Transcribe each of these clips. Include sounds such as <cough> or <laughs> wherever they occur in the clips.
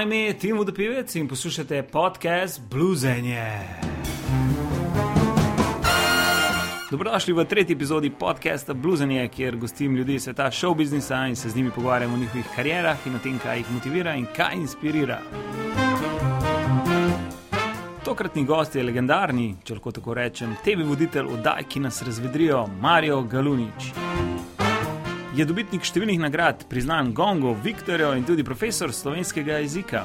Moje ime je Tim Vodopivec in poslušate podcast Bluesenje. Dobrodošli v tretji epizodi podcasta Bluesenje, kjer gostim ljudi iz sveta show biznisa in se z njimi pogovarjamo o njihovih karierah in o tem, kaj jih motivira in kaj inspirira. Tokratni gost je legendarni, če lahko tako rečem, TV voditelj oddaj, ki nas razvedrijo, Marijo Galunič. Je dobitnik številnih nagrad, priznan Gongo, Viktorjo in tudi profesor slovenskega jezika.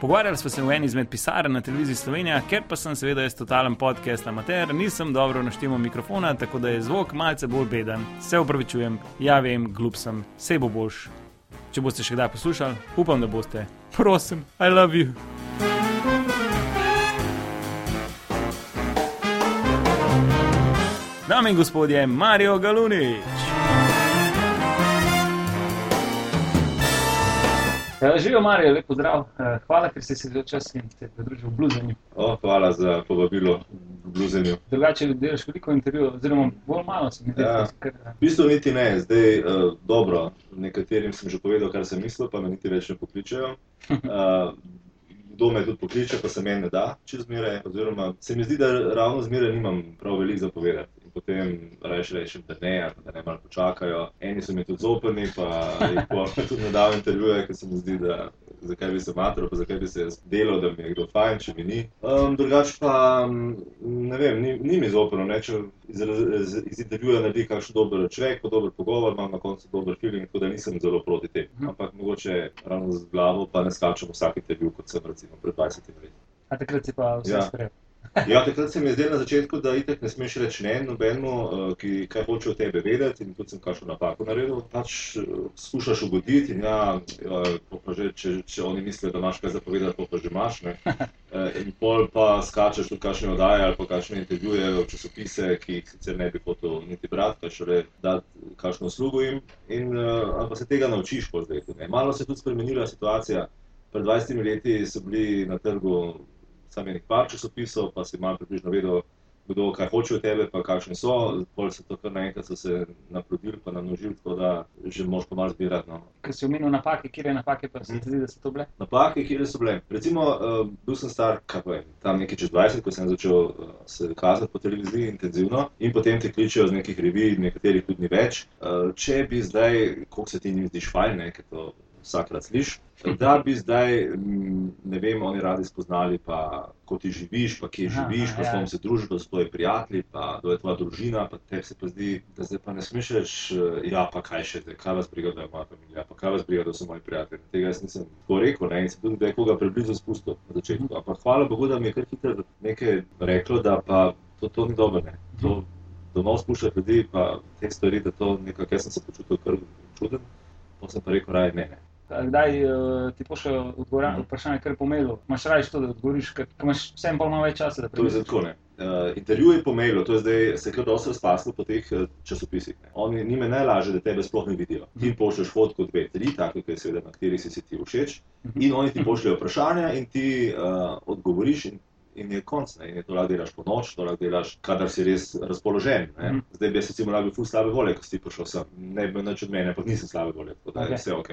Pogovarjali smo se v eni izmed pisarn na televiziji Slovenija, ker pa sem seveda jaz totalen podcast amater, nisem dobro naštimal mikrofona, tako da je zvok malce bolj beden. Se upravičujem, ja vem, glup sem, vse bo boš. Če boste še kdaj poslušali, upam, da boste. Prosim, I love you. Dame in gospodje, Marijo Galunič. Živijo, Marijo, lepo zdrav. Eh, Hvala, ker ste se vzel čas in ste pridružili v Bluesenju. O, hvala za povabilo v Bluzenju. Drugače delaš veliko intervjujev, oziroma bolj malo se mi zdi. Ja. si kar, eh, V bistvu niti ne, zdaj uh, dobro, nekaterim sem že povedal, kar sem mislil, pa me niti več ne pokličejo. Uh, <laughs> Kdo me tudi pokliče, pa se meni ne da čez zmeraj. Oziroma, se mi zdi, da ravno zmeraj nimam prav veliko za povedati. In potem rečem, rečem, da ne, da ne malo počakajo. Eni so mi tudi zoprni, pa jih pa <laughs> tudi ne dam intervjuje, ker se mi zdi, da zakaj bi se matral, pa zakaj bi se delal, da mi je kdo fajn, če mi ni. Um, drugač pa, mm, ne vem, ni, ni mi zoprno, ne, če iz, iz, iz intervjuja naredi kakšen dober človek, pa dober pogovor, imam na koncu dober feeling, tako da nisem zelo proti temu. Mhm. Ampak mogoče ravno z glavo pa ne skačem vsak intervju, kot sem recimo pred 20 leti. A takrat si pa vse Ja. sprejel. Ja, takrat se mi je zdelo na začetku, da itek ne smeš reči ne nobenemu, eh, ki kaj hoče od tebe vedeti in tudi sem kakšno napako naredil. Pač eh, skušaš ugoditi in ja, eh, pa že, če, če oni mislijo, da imaš kaj zapovedati, pa že imaš. Ne? <laughs> In pol pa skačeš v kakšne oddaje ali pa kakšne intervjuje časopise, ki jih sicer ne bi hotel niti brati, pa šele dati kakšno uslugo jim. In ali pa se tega naučiš po zdaj. Ne? Malo se je tudi spremenila situacija. Pred 20 leti so bili na trgu samo nekaj par časopisov, pa si malo približno vedel, kdo kaj hoče od tebe, pa kakšni so. Pol se to kar naenkrat so se naplodili, pa namnožili, tako da že moš pa malo zbirati. No. Ker si omenil napake, kje napake pa se ti zdi, da so to bile? Napake, kje so bile. Recimo, uh, bil sem star, kaj pa je, tam nekaj čez 20, ko sem začel uh, se kazati po televiziji intenzivno in potem te kličejo z nekih revij, nekaterih tudi ni več. Uh, če bi zdaj, koliko se ti njim zdiš fajn, ne, ker to vsakrat slišiš, da bi zdaj, mm, ne vem, oni radi spoznali, pa ko ti živiš, pa kje Aha, živiš, pa ja. s kom se družiš, pa s tvoji prijatelji, pa kdo je tvoja družina, pa tebi se pa zdi, da zdaj pa ne reči, eh, ja, pa kaj še, zdaj, kaj vas briga, da je moja familija, pa kaj vas briga, da so moji prijatelji. Tega jaz nisem tako rekel, ne, in sem tudi nekoga preblizu spustil na začetku. Ampak hvala Bogu, da mi je kar hitro nekaj reklo, da pa to, to ni dobro, ne. To, domov spuščati ljudi, pa te stvari, da to nekako, jaz sem se počutil kar čuden, pa sem pa rekel, raje ne, ne. Kdaj uh, ti pošljejo odgovora- Mhm. vprašanje, kar je po mailu? Imaš raje to, da odgovoriš, ker imaš vsem pol malo več časa, da To je zdaj tako ne. Uh, intervjuji po mailu, to je zdaj se kar dosti razpaslo po teh uh, časopisih. Ne. Oni njime najlažje, da tebe sploh ne vidijo. Ti jim pošlješ fotko dve, tri, take, ki je seveda na kateri si, si ti všeč, Mhm. in oni ti pošljejo vprašanja in ti uh, odgovoriš. In, In je konc, ne. in je to lahko delaš po noč, to lahko delaš, kadar si res razpoložen. Ne. Mhm. Zdaj bi jaz recimo lahko bil ful slabe volje, ko si prišel sem. Ne bi nič od mene, ampak nisem slabe volje, tako da Ok. je vse ok.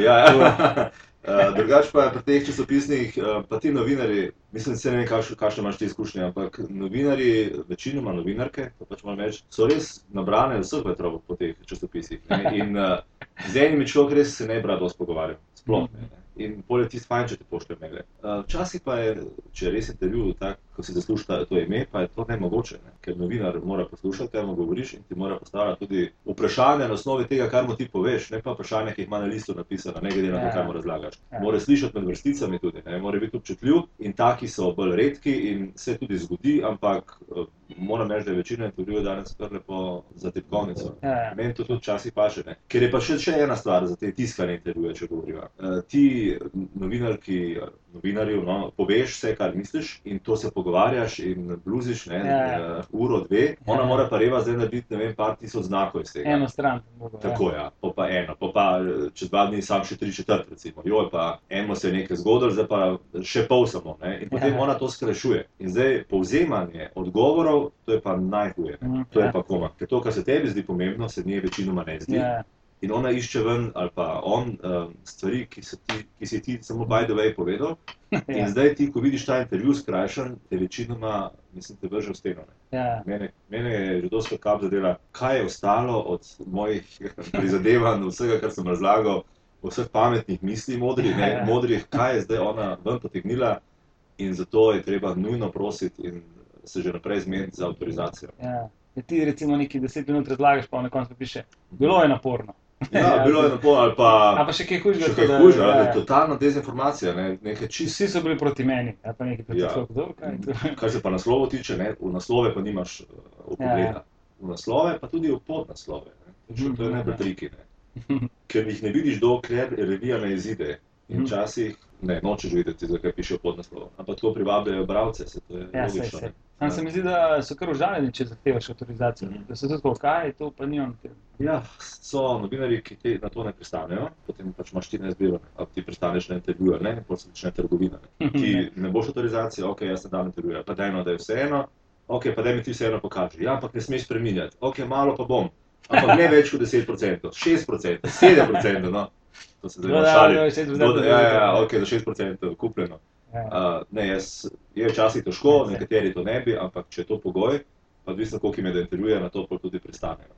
Ja, ja. Uh, <laughs> drugač pa pri teh časopisnih, uh, pa ti novinari, mislim, se ne vem, kakšne, kakšne imaš ti izkušnje, ampak novinari, večinoma novinarke, to pač moram reči, so res nabrane vseh vetrov po teh časopisih. Ne? In uh, z enimi človek res se ne bi rad dosti pogovarjal, sploh ne. ne. In bolje ti fajn, če ti pošlje maile. Uh, Včasih pa je, če je res intervju, tak, ko si zasluži ta- to ime, pa je to nemogoče, ne? ker novinar mora poslušati, kaj mu govoriš in ti mora postavljati tudi vprašanja na osnovi tega, kar mu ti poveš, ne pa vprašanja, ki jih ima na listu napisana, ne glede na to, Ja. kaj mu razlagaš. Ja. Mora slišati med vrsticami tudi, ne? mora biti občutljiv in taki so bolj redki in se tudi zgodi, ampak eh, moram reči, da je večina intervjujev danes kar lepo za tipkovnico. Ja, ja. Meni to tudi včasih paše. Ne? Ker je pa še, še ena stvar za te tiskane intervjuje, če govoriva. Uh, ti novinarki, novinarju, no, poveš vse, kar misliš in to se pogovarjaš in bluziš, ne, Ja, ja. uh, uro, dve, ona Ja. mora pa reva zdaj narediti, ne vem, par tisoč znakov iz tega. Eno stran. mogo, ja. Tako ja, pa, pa eno, pa, pa eh, čez dva dni sam še tri četrt, recimo. Joj, pa eno se je nekaj zgodilo, zdaj pa še pol samo. Ne? In potem Ja. ona to skrajšuje. In zdaj povzemanje odgovorov, to je pa najhuje. ne. Mhm, To je ja. pa koma. Ker to, kar se tebi zdi pomembno, se njej večinoma ne zdi. Ja. In ona išče ven, ali pa on, um, stvari, ki, ti, ki si ti samo by the way povedal. <laughs> In Ja. zdaj ti, ko vidiš ta intervju skrajšan, te večinoma, mislim, te vrže v steno. Ne? Ja. Mene, mene je že dosti kap zadela, kaj je ostalo od mojih <laughs> prizadevanj, vsega, kar sem razlagal, vseh pametnih misli, modrih, ne, modrih, kaj je zdaj ona ven potegnila. In zato je treba nujno prositi in se že naprej zmeniti za avtorizacijo. Ja. Ja, Ti recimo neki deset minut razlagaš, pa na koncu piše, bilo je naporno. Ja, bilo je na pol, ali pa A pa še kaj hujšega. še tako kaj hujša, ja, da ja. je totalna dezinformacija, ne, nekaj čist. Vsi so bili proti meni, ali pa neki proti Ja. ja. kdo, kaj je to. Kar se pa naslovov tiče, ne, v naslove pa nimaš uh, upogleda. Ja, ja. V naslove pa tudi v podnaslove. To je Mhm, najbolj ja. triki. Ne. <laughs> Ker jih ne vidiš, dokler revija ne izide. In Mhm. včasih ne, nočeš videti, zakaj piše podnaslov. Ampak tako privabljajo bralce, se to je Ja, logično. sej. ne. Sam se mi zdi, da so kar užaljeni, če zahtevaš avtorizacijo. Mhm. Da tudi tako, kaj je to, pa nimam tega. Ja, so novinari, ki te, na to ne pristanejo, potem pač imaš ti ne. ali ti pristaneš na intervju, ali ne, potem se začne trgovina. Ne. <laughs> Ti ne boš avtorizacije, ok, jaz ne dam intervjuja, pa dajno, da je vseeno, ok, pa daj mi ti vseeno pokaži. Ja, ampak ne smeš spreminjati, ok, malo pa bom, ampak ne več kot 10%, 6%, 7%, no. To se zdaj No, malo da, šali. da, 6% Do- Ja, ja, ja, ja. ok, do 6% kupljeno. Ja. Uh, ne, jaz, je včasih težko, nekateri to ne bi, ampak če je to pogoj, pa odvisno, koliko je da intervjuje, na to tudi pristanejo.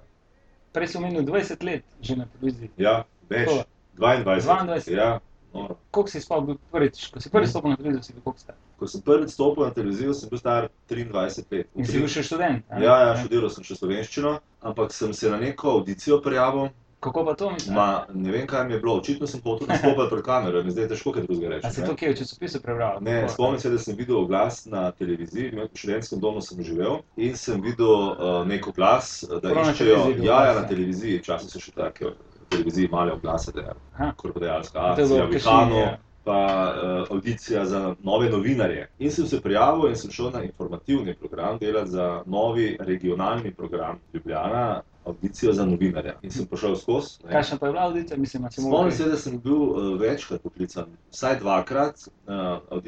Prej sem menil 20 let že na televiziji. Ja, več, Koliko? 22. 22. Ja, noro. Koliko si spal bil prvič, ko si prvi stopil na televizijo, si bil koliko star? Ko sem prvič stopil na televizijo, sem bil star 23 let. In si bil še študent? a ne? Ja, ja, študiral sem še slovenščino, ampak sem se na neko audicijo prijavil. Kako pa to misliš? Ma, ne vem, kaj mi je bilo, očitno sem hotel nastopati pred kamero, mi zdaj je težko kaj drugega reči. A si to kje v časopisu prebral? Ne, spomnim se, da sem videl oglas na televiziji, v študentskem domu sem živel in sem videl uh, nek oglas, uh, da Prav iščejo, ja, ja, oglas, na ja. televiziji, včasih so še take televiziji male oglase, da je bilo akcija, Vihano, ja. pa uh, audicija za nove novinarje. In sem se prijavil in sem šel na informativni program delati za novi regionalni program Ljubljana, audicijo za novinarja. In sem prišel skozi. ne. Kakšna pa je bila audicija? Mislim, da si mogel Spomnim kaj- se, da sem bil uh, večkrat poklican, vsaj dvakrat. Uh,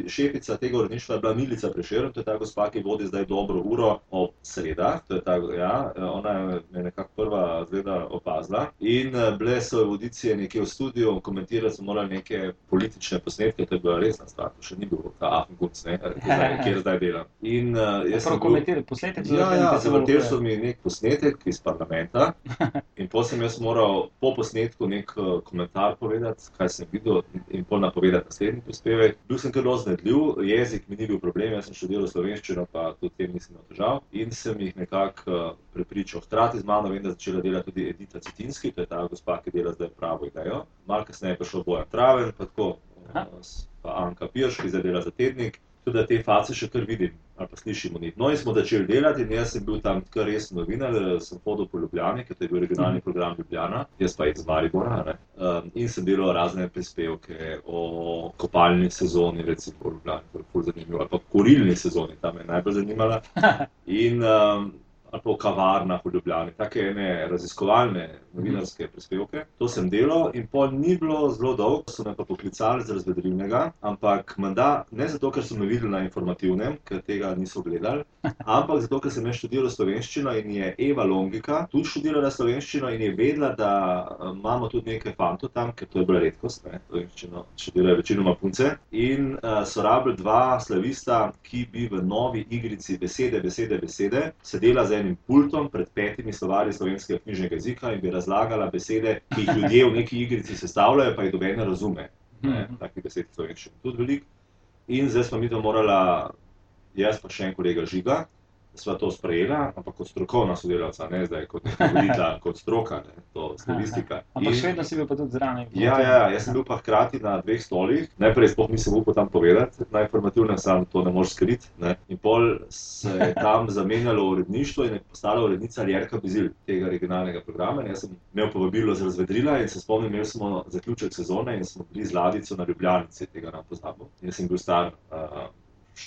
šefica tega uredništva je bila Milica Prešeren, to je ta gospa, ki vodi zdaj dobro uro ob sredah. Je Ta, ja, eh, ona je me nekako prva zgleda opazila. In uh, bile so audicije nekje v studiu, komentirati so morali neke politične posnetke, to je bila resna stvar, to še ni bil ta Afenkunc, ne, kjer zdaj, kjer zdaj delam. In uh, sem Prav komentirati posnetek? so Ja, ja, se povedal. so mi nek posnetek iz parlamenta in potem sem jaz moral po posnetku nek uh, komentar povedati, kaj sem videl in, in pol napovedati naslednji prispevek. Bil sem kar oznedljiv, jezik mi ni bil problem, jaz sem študiral slovenščino, pa tudi tem nisem imel težav in sem jih nekako uh, prepričal. Hkrati z mano vem, da je začela delati tudi Edita Cetinski, to je ta gospa, ki dela zdaj pravo idejo. Malo kasneje je prišel Bojan Traven, pa tako, uh, pa Anka Pirš, ki zdaj dela za tednik. Tudi da te face še kar vidim ali pa slišimo. njih. No, in smo začeli delati, in jaz sem bil tam kar resen novinar, eh, sem hodil po Ljubljani, ker to je bil regionalni program Ljubljana, jaz pa iz Maribora. ne. Um, in sem delal razne prispevke o kopalni sezoni, recimo v Ljubljani, to je zanimivo, ali pa kurilni sezoni, tam me je najbolj zanimala. <laughs> In um, ali pa o kavarnah v Ljubljani, take ene raziskovalne novinarske prispevke. To sem delal in pol ni bilo zelo dolgo, so me pa poklicali za razvedrilnega, ampak menda ne zato, ker so me videli na informativnem, ker tega niso gledali, <laughs> ampak zato, ker sem jaz študiral slovenščino in je Eva Longika tudi študirala slovenščino in je vedela, da eh, imamo tudi nekaj fantov tam, ker to je bila redkost, ne, slovenščino študirajo večinoma punce. In uh, so rabili dva slavista, ki bi v novi igrici besede, besede, besede sedela za enim pultom pred petimi slovarji slovenskega knjižnega jezika in bi razlagala besede, ki jih ljudje v neki igrici sestavljajo, pa jih doben ne razume. Ne, Mhm. takih besed v slovenščini tudi veliko. In zdaj smo mi to morala, jaz pa še en kolega Žiga, sva to sprejela, ampak kot strokovna sodelavca, ne zdaj kot voditelj, <laughs> kot stroka, ne, to statistika. Ampak In- še vedno si bil pa tudi zraven. Ja, ja, ja, jaz sem bil pa hkrati na dveh stolih. Najprej sploh nisem upal tam povedati, na informativnem sam to ne moreš skriti. Ne. In pol se je tam <laughs> zamenjalo uredništvo in je postala urednica Jerka Bizil tega regionalnega programa. In jaz sem imel povabilo za razvedrila in se spomnim, imeli smo zaključek sezone in smo bili z ladjico na Ljubljanici, tega nam pozabil. Jaz sem bil star uh,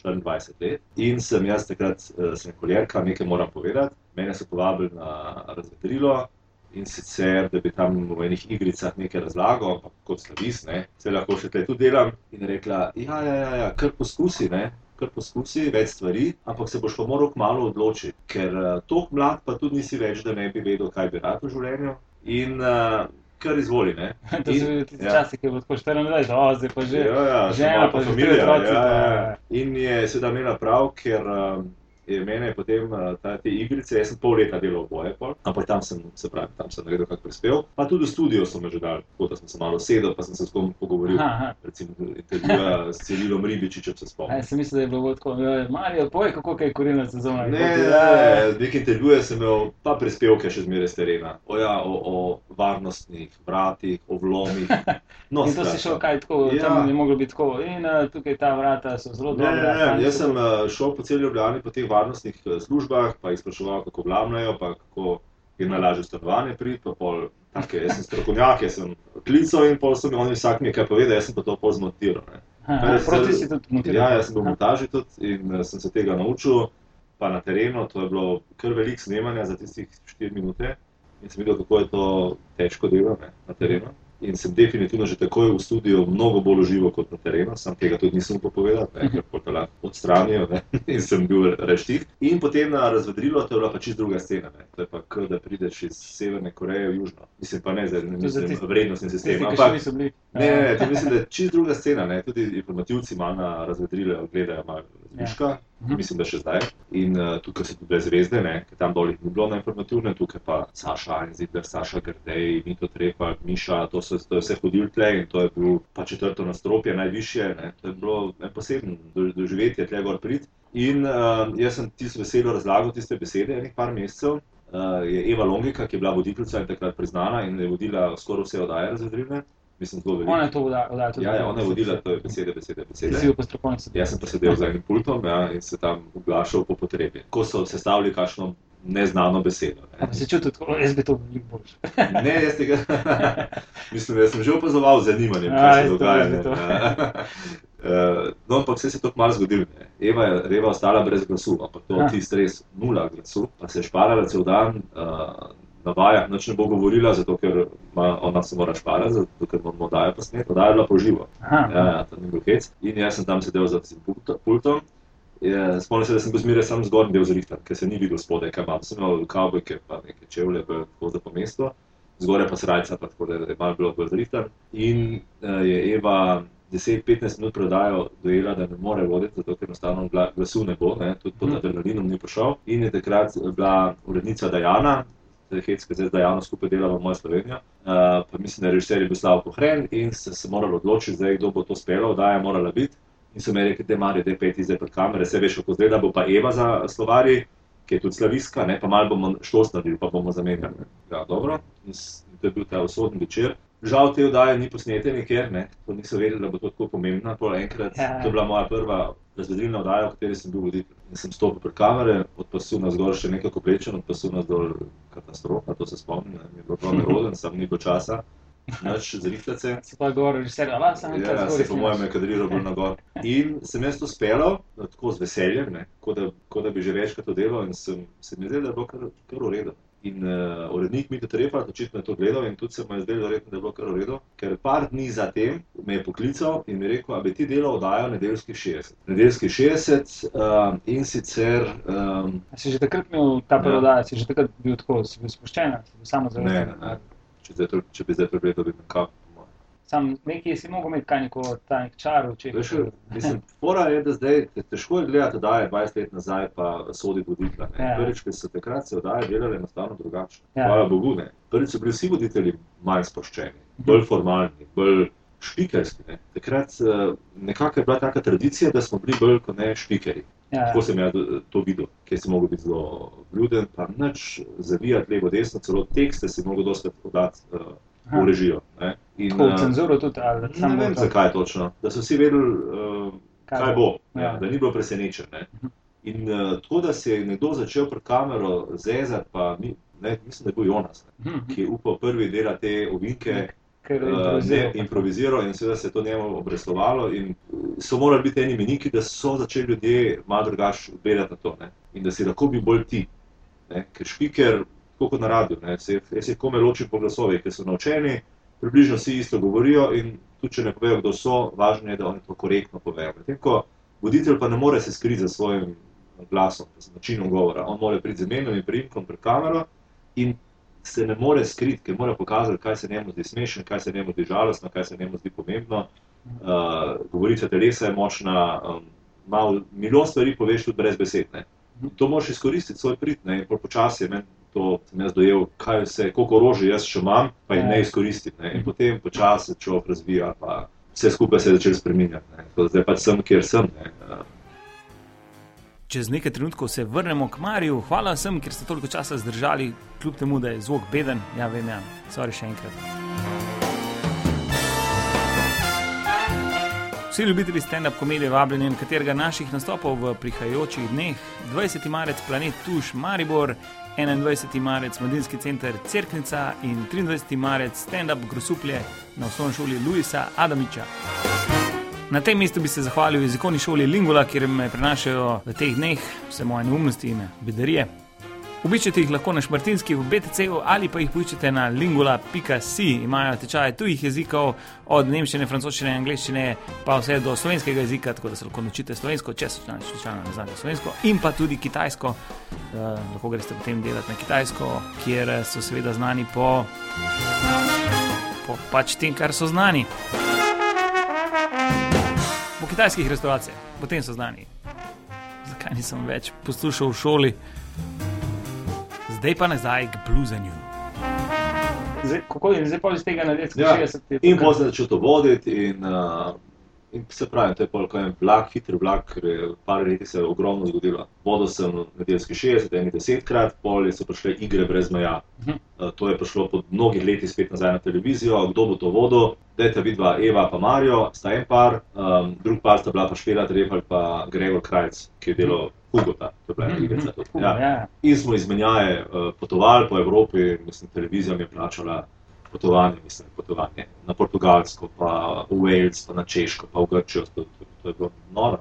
24 let in sem jaz takrat, uh, sem koljerka, nekaj moram povedati. Mene so povabili na razvedrilo. In sicer, da bi tam v enih igricah nekaj razlagal, ampak kot slavis, ne, se lahko še tukaj tudi delam. In rekla, ja, ja, ja, ja kar poskusi, ne, kar poskusi več stvari, ampak se boš pa moral kmalo odločiti, ker uh, tako mlad pa tudi nisi več, da ne bi vedel, kaj bi rad v življenju. In uh, kar izvoli. Ne. <laughs> To so bili tisti ja. časi, ki je bilo tako 24, o, zdaj pa že. Ja, ja, še žena, malo pa že familija, otroci, Ja, ja. pa- In je seveda imela prav, ker um, je mene potem uh, ta, te igrice, jaz sem pol leta delal v boje, pol, ampak tam sem, se pravi, tam sem naredil kak prispel. Pa tudi v studio so me že dali, tako da sem se malo sedel, pa sem se s kom pogovoril. Aha. Recimo intervjuja s Cirilom Ribičičem se Aj, spomnim. sem mislil, da je bilo tako, "Joj, Marijo, povej, kako je kurilna sezona. Ne, ne, potem, ja, ne, nek intervjuje sem imel, pa prispevke še zmeraj z terena. O, ja, o, o varnostnih vratih, o vlomih. No, In to si šel kaj tako, Ja. tam je moglo biti tako. In uh, tukaj ta vrata so zelo Ne, dobra. ne, tam ne, jaz so- sem eh, šel po celi Ljubljani po teh varnostnih eh, službah, pa jih spraševal, kako vlamljajo, pa kako je najlažje stanovanje priti. pa pol Take, jaz sem strokovnjak, jaz sem klical in pol so mi oni vsak mi je kaj povedal, jaz sem pa to pol zmontiral. Ne. Aha, Proti si tudi montiral. Ja, jaz sem bil v montaži tudi in eh, sem se tega naučil, pa na terenu, to je bilo kar veliko snemanja za tistih 4 minute in sem videl, kako je to težko delo ne, na terenu. In sem definitivno že takoj v studiu mnogo bolj užival kot na terenu, sam tega tudi nisem upal povedati, ne, ker potem lahko odstranijo ne, <laughs> in sem bil reštih. In potem na razvedrilo, to je bila pa čist druga scena, ne. to je pa kar da prideš iz Severne Koreje v Južno. Mislim pa ne, zdaj ne mislim tiste- vrednostni sistem, Tisti, ampak bili. Ne, ne, ne, to mislim, da je čist druga scena. Ne? Tudi informativci malo na razvedrile gledajo malo zviška, Mhm. mislim, da še zdaj. In uh, tukaj so tudi zvezde, ker tam dol ni bilo informativne, tukaj pa Saša Einzidler, Saša Grdej, Mito Trepal, Miša, to, so, to je vse hodil tle in to je bil pa četrto nastropje, najvišje. Ne? To je bilo en poseben do, doživetje tle gor prid. In uh, jaz sem tisto veselo razlagal tiste besede, enih par mesecev. Uh, je Eva Longika, ki je bila voditeljica in takrat priznana in je vodila skoraj vse oddaje razvedrilne. Mislim, zelo veliko. Ona je to vodila. Ja, ja, ona je vodila, to besede, besede, besede. Jaz sem pa sedel za enim pultom ja, in se tam oglašal po potrebi. Ko so sestavili kakšno neznano besedo. A pa si čutil, tako, jaz bi to veliko boljše. Ne, ne jaz tega. <laughs> Mislim, da sem že opazoval z zanimanjem, kaj se to dogaja. ne. to. <laughs> Eh, No, ampak se je tako malo zgodilo. ne. Eva je Reva ostala brez glasu, ampak to Ah. ti stres nula glasu, pa se je šparala cel dan. Uh, Na vajah nič ne bo govorila, zato ker ima, ona se mora šparati, zato ker moramo oddajo posneti. Oddaja je bila poživo. Aha, Ja, ja, to ni bil hec. In jaz sem tam sedel za tistim pulto- pultom. Je, Spomnim se, da sem bil zmeraj sam zgornji del zrihtan, ker se ni videl spodaj, kaj imam. Sem imel kavbojke, pa neke čevlje, pa tako za po mestu, zgoraj pa srajca, pa tako da je malo bilo bolj zrihtan. In uh, je Eva 10-15 minut predajo dojela, da ne more voditi, zato ker enostavno gla, glasu ne bo, ne, tudi pod Mhm. adrenalinom ni prišel. In je takrat bila urednica Dajana, hec, ki zdaj z Dajano skupaj delava v mojo Slovenijo. Uh, pa mislim, da je režiser je bil Slavo Pohren in se, se morali odločiti, zdaj, kdo bo to speljal, oddaja je morala biti. In so mi rekli, da imajo, da je peti zdaj pred kamere, se veš, kako zgleda, bo pa Eva za slovari, ki je tudi slaviska, ne, pa malo bomo šlos naredili, pa bomo zamenjali. Ja, dobro. In to je bil ta usodni večer. Žal te oddaje ni posnete nikjer, ne, to niso vedeli, da bo to tako pomembno. Pol enkrat, Ja. to je bila moja prva razvedrilna oddaja, v kateri sem bil voditelj. Sem stopil pred kamere, od pasu na zgor še nekako plečen, od pasu na dol katastrofa, to se spomnim, ne, mi je bilo prav neroden, sam ni bilo časa. Nač zrihtati se. Se pa govori, režiser, a vas samo Ja, se po mojem je kadriral bolj na gor. In sem jaz to speljal, tako z veseljem, kot da, kot da bi že večkrat to delal in sem, se mi zdelo, da je bilo kar, kar v redu. In uh, urednik Mito Trepar očitno je to gledal in tudi se mu je zdelo, verjetno, da je bilo kar v redu, ker par dni zatem me je poklical in mi rekel, da bi ti delal oddajo nedeljskih 60. Nedeljskih 60 uh, in sicer um, Si že takrat imel ta Ja. prodaja, si že takrat bil tako, si bil sproščen, si bil samo Ne, ne, ne. zavesten. če, zdaj, to- če bi zdaj pregledal, bi me kap. Sam nekje si mogel imeti kaj neko ta nek čar v očeh. Veš, mislim, fora je, da zdaj te- težko je gledati, da je 20 let nazaj, pa sodi voditelja. ne. Ja. Prvič, ker so takrat se oddaje delale enostavno drugače. Ja. Hvala Bogu. Ne. Prvič so bili vsi voditelji manj sproščeni, bolj formalni, bolj špikerski. Ne. Takrat eh, nekako je bila taka tradicija, da smo bili bolj kot ne špikeri. Ja, Tako sem jaz eh, to videl, ker si mogel biti zelo vljuden, pa nič zavijati levo, desno, celo tekste si mogel doskrat podati uh, Aha. v režijo. Ne. In, Tako eh, v cenzuro tudi, ali ne samo vem, to? zakaj točno. Da so vsi vedeli, uh, kaj bo, ja. Ja. da ni bilo presenečen. Ne. Mhm. In uh, tako, da se je nekdo začel pred kamero zezati, pa mi, ne, mislim, da je bil Jonas, ne, Mhm. ki je upal prvi delati te ovinke, Ker je uh, ne improviziral. improviziral in seveda se je to njemu obreslovalo. In so morali biti eni meniki, da so začeli ljudje malo drugače gledati na to. Ne. In da si lahko bil bolj ti. Ne. Ker špiker, tako kot na radiju, ne, se, jaz se kome ločim po glasovih, ker so naučeni, približno vsi isto govorijo in tudi če ne povejo, kdo so, važno je, da oni to korektno povejo. Medtem ko voditelj pa ne more se skriti za svojim glasom, z načinom govora. On mora priti z imenom in priimkom pred kamero in se ne more skriti, ker mora pokazati, kaj se njemu zdi smešno, kaj se njemu zdi žalostno, kaj se njemu zdi pomembno. Uh, govorica telesa je močna, um, malo milijon stvari poveš tudi brez besed. Ne. To moraš izkoristiti svoj prid, ne, in počasi je meni to, sem jaz dojel, kaj vse, koliko orožja jaz še imam, pa jih ne izkoristim. Ne. In potem počasi se človek razvija, pa vse skupaj se je začelo da Zdaj pač sem, kjer sem. Ne. Čez nekaj trenutkov se vrnemo k Mariju. Hvala vsem, ker ste toliko časa zdržali, kljub temu, da je zvok beden. Ja, vem, ja, sorry še enkrat. Vsi ljubitelji stand-up komedije vabljeni na katerega naših nastopov v prihajajočih dneh. 20. marec Planet Tuš Maribor, 21. marec Mladinski center Cerknica in 23. marec stand-up Grosuplje na osnovni šoli Luisa Adamiča. Na tem mestu bi se zahvalil jezikovni šoli Lingula, kjer me prenašajo v teh dneh vse moje neumnosti in bedarije. Obiščite jih lahko na Šmartinski v BTC-u ali pa jih poiščete na lingula.si. Imajo tečaje tujih jezikov, od nemščine, francoščine, angliščine, pa vse do slovenskega jezika, tako da se lahko naučite slovensko, če so slučajno ne znate slovensko, in pa tudi kitajsko. Uh, lahko greste potem delati na kitajsko, kjer so seveda znani po, po pač tem, kar so znani. Po kitajskih restavracijah, potem so znani. Zakaj nisem več poslušal v šoli? Zdaj pa nazaj k bluzanju. Zdaj, kako je zdaj pa iz tega narediti? Ja, 60 je In potem kar- sem začel to voditi, in, uh, in se pravi, to je pol, ko je en vlak, hiter vlak, ker je par letih se je ogromno zgodilo. Vodil sem nedeljski 60, eni desetkrat, pol so prišle igre brez meja. Mhm. Uh, to je prišlo po mnogih letih spet nazaj na televizijo, kdo bo to vodil. Dajte vidva Eva pa Mario, sta en par, um, drug par sta bila pa Špela Trepal pa Gregor Krajc, ki je delal Hugota, to je bila ena igrica. tudi. Ja. In smo izmenjaje uh, potovali po Evropi, mislim, televizija mi je plačala potovanje, mislim, potovanje na Portugalsko, pa v Wales, pa na Češko, pa v Grčijo. To, to, to je bilo noro.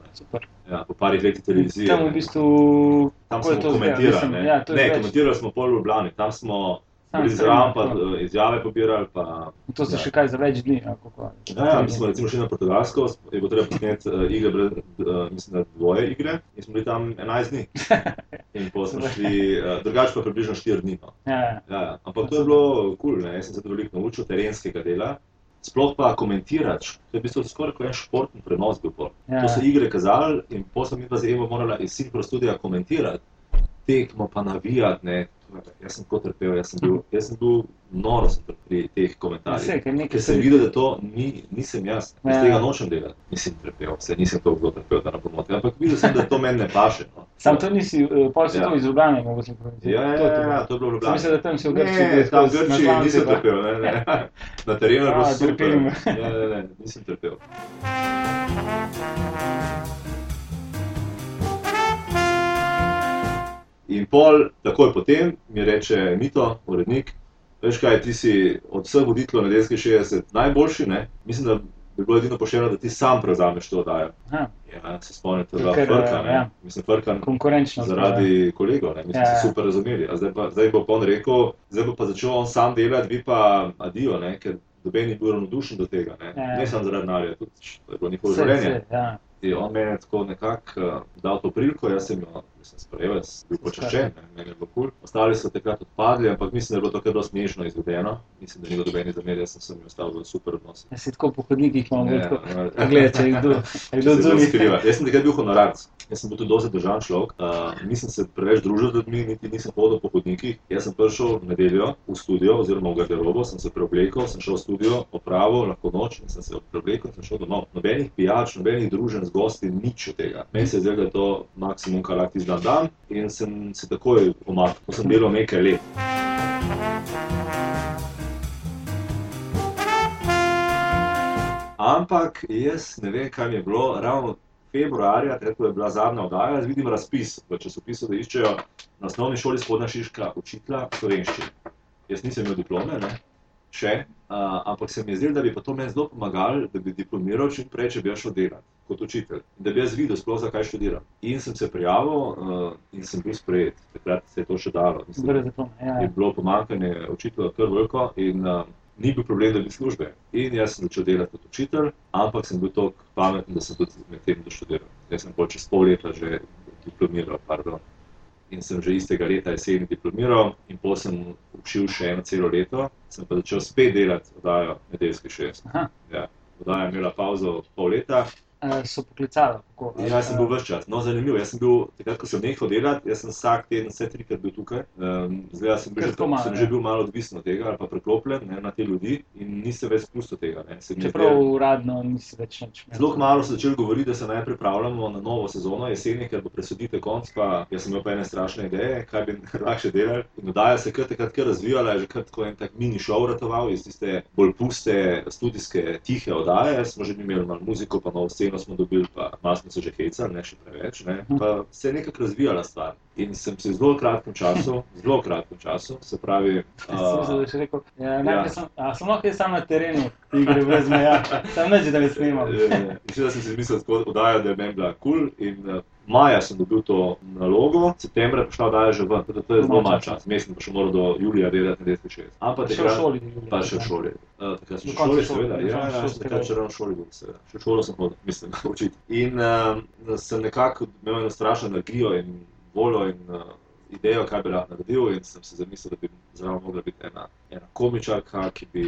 Ja, po parih letih televizije. Tam v bistvu. tam smo komentirali. Ja, ne komentirali smo pol v Ljubljani, tam smo Zraven, pa tako. eh, izjave pobirali. Pa, To se Ja. še kaj za več dni. kako? Ja, ja, mi smo recimo šli na Portugalsko, je bilo treba posneti uh, igre, brez, uh, mislim, da dvoje igre, in smo bili tam 11 dni. <laughs> In potem smo šli, uh, drugače pa približno 4 dni. No. Ja, ja. Ja, ja. ampak to je bilo kul, cool, jaz sem se veliko naučil terenskega dela. Sploh pa komentiraš, to je v bistvu skoraj kot en športni prenos bil pol. Ja. To so igre kazali in potem sem midva z Evo morala iz Synchro studia komentirati, tekmo pa navijati, ne. Jaz sem tako trpel, jaz sem bil, jaz sem bil noro sem pri teh komentarjih. ker sem se- videl, da to ni, nisem jaz, jaz Ja. tega nočem delati. Nisem trpel, se nisem to kdo trpel, da ne bom motil, ampak videl sem, da to meni ne paše. No. Sam to nisi, eh, pol si Ja. to iz Ljubljane mogel sinkronizirati. Ja, ja, To ja, ja, to je bilo v Sem Ljubljani. mislil, da tam si v Grčiji Ne, tam v Grčiji nisem trpel, ne, ne. <laughs> Na terenu je bilo super. trpeli me. Ne, ne, ne, nisem trpel. In pol, takoj potem mi reče Mito, urednik, veš kaj, ti si od vseh voditeljev nedeljskih 60 najboljši, ne? Mislim, da bi bilo edino pošteno, da ti sam prevzameš to oddajo. Aha, Ja, se spomnite, da je Ker, Frka, ne? ja. Mislim, Frka konkurenčno. zaradi kolegov, ne, mislim, Ja, ja. so super razumeli. A zdaj, pa, zdaj bo pa on rekel, zdaj bo pa začel on sam delati, vi pa adijo, ne, ker doben ni bil ravnodušen do tega. Ne, Ja, ja. ne samo zaradi denarja, tudi to je bilo njihovo življenje. vse, ja. In on meni je tako nekako uh, dal to priliko, jaz sem jo mislim, sprejel, jaz sem bil počaščen, meni je bilo kul. Cool. Ostali so takrat odpadli, ampak mislim, da je bilo to kar dosti smešno izvedeno. Mislim, da ni bilo dobenih zamer, jaz sem se mi ostal v super odnosu. Jaz si tako po hodnikih imam Ne, tako. ne. Gleda, če je kdo, <laughs> je kdo zunaj. Jaz sem takrat bil honorarc. Jaz sem bil tudi dosti državen človek, uh, nisem se preveč družil z ljudmi, niti nisem hodil po hodnikih. Jaz sem prišel v nedeljo v studio oziroma v garderobo, sem se preoblekel, sem šel v studio, opravil, lahko noč in sem se preoblekel in sem šel domov. Nobenih pijač, nobenih družen z gosti, nič od tega. Meni se je zdelo, da je to maksimum, kar lahko izdan dan in sem se takoj umaknil. To sem delal nekaj let. Ampak jaz ne vem, kaj mi je bilo, ravno februarja, takrat ko je bila zadnja oddaja, vidim razpis v časopisu, da iščejo na osnovni šoli spodnja Šiška učitelja slovenščine. Jaz nisem imel diplome, ne, še, uh, ampak se mi je zdelo, da bi pa to meni zelo pomagalo, da bi diplomiral čim prej, če bi jaz šel delati kot učitelj. Da bi jaz videl sploh, zakaj študiram. In sem se prijavil uh, in sem bil sprejet. Takrat se je to še dalo. Mislim, Brez diplome, ja, je ja. bilo pomankanje učitelja kar veliko in uh, ni bil problem, da bi službe. In jaz sem začel delati kot učitelj, ampak sem bil tako pameten, da sem tudi med tem doštudiral. Jaz sem pol čez pol leta že diplomiral, pardon. In sem že istega leta jeseni diplomiral in potem sem šil še eno celo leto, sem pa začel spet delati oddajo nedeljski šest. Aha. Ja. Oddaja je imela pauzo pol leta. Eh, So poklicali. kako? Ja, jaz sem bil vse čas. No, zanimivo. Jaz sem bil, takrat, ko sem nehal delati, jaz sem vsak teden vse trikrat bil tukaj. Um, zdaj sem, bil že, malo, sem že bil malo odvisen od tega ali pa preklopljen ne, na te ljudi in nisem več spustil tega. Ne. Čeprav zdelo- uradno nisi več nič. Zelo malo so začeli govoriti, da se naj pripravljamo na novo sezono jeseni, ker bo presodite konc. Pa jaz sem imel pa ene strašne ideje, kaj bi <laughs> lahko še delali. In oddaja se kar takrat kar razvijala, je že kar tako en tak mini šov ratoval iz tiste bolj puste, studijske, tihe oddaje. Smo že imeli malo muziko, pa novo sceno smo dobili, pa malo smo se že hecali, ne še preveč. Ne. Pa se je nekako razvijala stvar. In sem se v zelo kratkem času, zelo kratkem času, se pravi. Sem da Uh, si rekel, ja, ja. sem, a, sem lahko jaz sam na terenu, igre brez meja, sam neč, da ne. <laughs> Mislim, da sem si mislil, tako oddaja, da je meni bila kul. Cool in uh, maja sem dobil to nalogo, septembra je prišla oddaja že ven, tako da to je zelo Malo časa. Mislim, pa še moral do julija delati na 10.6. Ampak takrat- šoli. Pa še v šoli. Uh, takrat sem še v šoli, seveda. Ja, ja, sem takrat še v šoli bil, seveda. Še v šolo sem hodil, mislim, <laughs> učiti. In um, sem nekako imel eno strašno energijo in voljo in uh, idejo, kaj bi lahko naredil, in sem si zamislil, da bi zraven mogla biti ena, ena komičarka, ki bi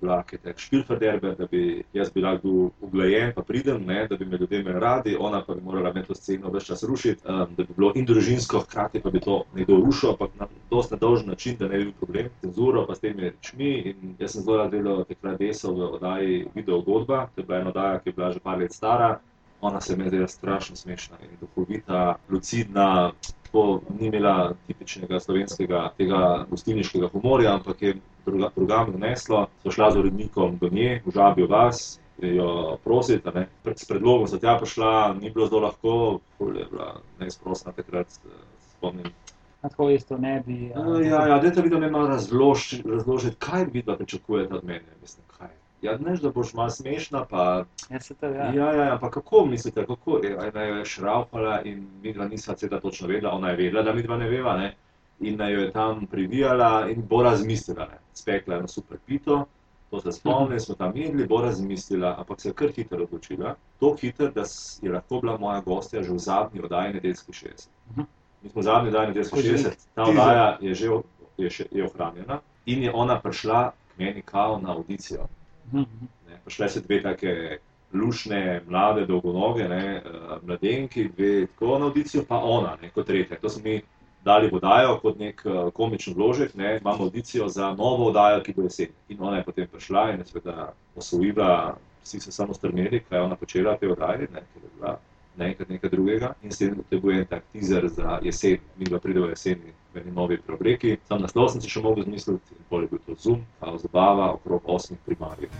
bila nek špilferderber, da bi jaz bil lahko bil uglajen, pa pridem, ne, da bi me ljudje imeli radi, ona pa bi morala me to sceno več čas rušiti, um, da bi bilo in družinsko, hkrati pa bi to nekdo rušil, ampak na dosti nedolžen način, da ne bi bil problem, cenzuro pa s temi rečmi. In jaz sem zelo rad delal takrat desel v oddaji Video Godba, to je bila ena oddaja, ki je bila že par let stara. Ona se mi je zdela strašno smešna in duhovita, lucidna, tako ni imela tipičnega slovenskega tega gostilniškega humorja, ampak je druga, drugam doneslo. So šla z urednikom do nje, v žabijo vas, jo prosite. Ne. S predlogom so tja prišla, ni bilo zelo lahko, je bila neizprosna takrat, se spomnim. Tako jaz to ne bi. a, Uh, ja, ja, vi, da mi malo razloži, razložiti, kaj vi dva pričakujete od mene. Mislim, kaj. Ja, neš, da boš malo smešna, pa Ja, to, ja. Ja, ja, ja, pa kako mislite, kako je, ena je šraufala in mi dva nisva cela točno vedela, ona je vedela, da mi dva ne veva, ne? in jo je tam privijala in bo razmislila, ne? spekla eno super pito, to se spomnim, smo tam jedli, bo razmislila, ampak se je kar hitro odločila, tako hitro, da je lahko bila moja gostja že v zadnji oddaji nedeljski 60. Mhm. Mi smo zadnji oddaji nedeljski Ko že 60, ta oddaja je že je, še, je ohranjena in je ona prišla k meni kao na audicijo. Mhm. Ne. Prišle so dve take lušne, mlade, dolgonoge, ne, eh, mladenki, dve tako na audicijo, pa ona, ne, kot tretja. To so mi dali vodajo kot nek eh, komičen vložek, ne, imamo audicijo za novo vodajo, ki bo jesen. In ona je potem prišla in je seveda osvojila, vsi so samo strmeli, kaj je ona počela v tej vodaji, ne, ker je bila naenkrat nekaj drugega. In s tem potrebuje en tak teaser za jesen, mi pa pridemo jeseni v eni novi preobleki. Sam naslov sem si še mogel zmisliti, in pol je bil to Zoom, pa zabava okrog osmih primarjev.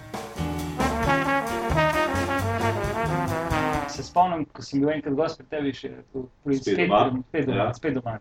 Se spomnim, ko sem bil enkrat gost pri tebi, še tu pri Spet spet, doma? spet doma. Ja. Spet doma.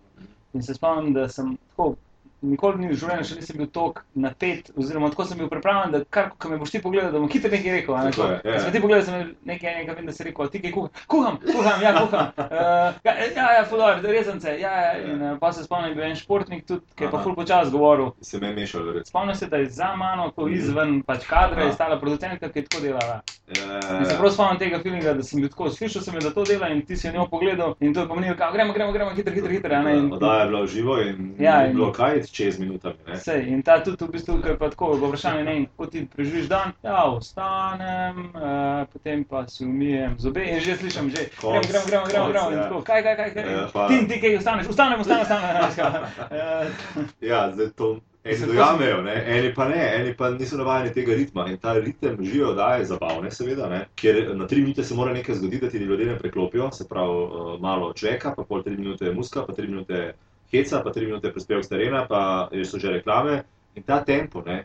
In se spomnim, da sem tako. Nikoli ni v življenju še nisem bil tako napet, oziroma tako sem bil pripravljen, da kar, ko me boš ti pogledal, da bom hitro nekaj rekel. ne, Tako je, tako. ja. Sem ti pogledal, sem nekaj enega, vem, da si rekel, ti kaj kuham, kuham, kuham, ja, kuham. <laughs> Uh, ja, ja, ja, fulor, rezance, ja, ja. In uh, pa se spomnim, je bil en športnik tudi, ki je pa ful počas govoril. Se me je mešalo, verjetno. Spomnim se, da je za mano, ko izven pač kadra, je Aha. stala producentka, ki je tako delala. In se Ja, prav spomnim tega feelinga, da sem bil tako, slišal sem, da to dela in ti si jo njo pogledal in to je pomenilo, gremo, gremo, gremo, hitro, hitro, hitro. a ne, in- Oddaja je bila v živo in Ja, ni in- bilo kaj čez minutami. Sej, in ta tudi v bistvu, ker pa tako, vprašanje, vem, kako ti preživiš dan, ja, vstanem, uh, potem pa si umijem zobe in že slišim, že, gremo, gremo, gremo, gremo, gremo, in ja. tako, kaj, kaj, kaj, kaj, Ja, hvala. ti, ti, kaj, vstaneš, vstanem, vstanem, vstanem, vstanem, uh, Ja, zdaj to eni Mislim, dojamejo, ne? eni pa ne, eni pa niso navajeni tega ritma. In ta ritem živijo, da je zabavne, seveda, ne? ker na tri minute se mora nekaj zgoditi, da ti ljudje ne preklopijo, se pravi uh, malo čeka, pa pol tri minute muska, pa tri minute heca, pa tri minute prispevek s terena, pa so že reklame. In ta tempo ne,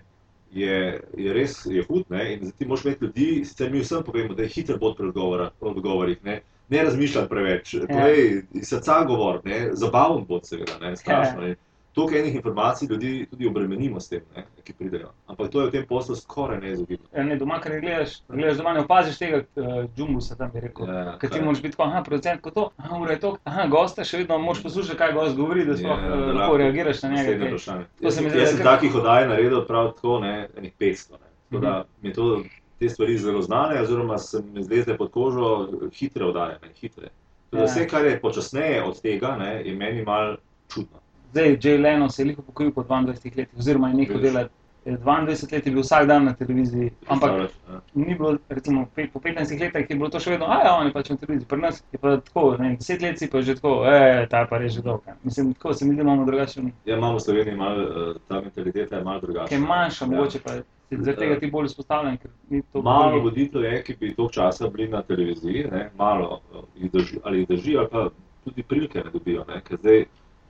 je, je res je hud, ne? in zdaj ti moraš imeti ljudi, sicer mi vsem povemo, da je hiter bod pri odgovorih. Ne? Ne razmišljati preveč, povej, iz srca govor, ne, zabaven bod, seveda, ne, strašno. Ne. Toliko enih informacij ljudi tudi obremenimo s tem, ne, ki pridejo. Ampak to je v tem poslu skoraj neizogibno. ne, doma, ker ne gledaš, gledaš doma, ne opaziš tega uh, džumbusa, tam bi rekel. Ja, Ker ti moraš biti tako, aha, producent, kot to, aha, ura je to, aha, gosta, še vedno moraš poslušati, kaj gost govori, da sploh Ja, ja, da lahko lahko reagiraš na njega. Jaz, sem- zdi, jaz da sem kar- takih oddaj naredil prav tako, ne, enih 500. Ne. Tako da mi je to, te stvari zelo znane, oziroma se mi zlezle pod kožo hitre oddaje, ne, hitre. Da Ja. Vse, kar je počasneje od tega, ne, je meni mal čudno. Zdaj Jay Leno se je liho pokojil po 22 letih, oziroma je nekaj delati. 22 let je bil vsak dan na televiziji, ampak Predstavljaš, ja. ni bilo, recimo, pe- po 15 letih je bilo to še vedno, a ja, on je pač na televiziji, pri nas je pa tako, ne vem, 10 let si pa že tako, e, ta je pa res že dolg. ne. Mislim, tako se mi zdi, imamo drugačen, Ja, imamo v Sloveniji malo, eh, ta mentaliteta je malo drugačna. je manjša, Ja. mogoče pa je zaradi tega ti bolj izpostavljen, ker ni to Malo bolj- voditeljev je, ki bi toliko časa bili na televiziji, ne, malo eh, jih drži, ali jih drži, ali pa tudi prilike ne dobijo. Ne,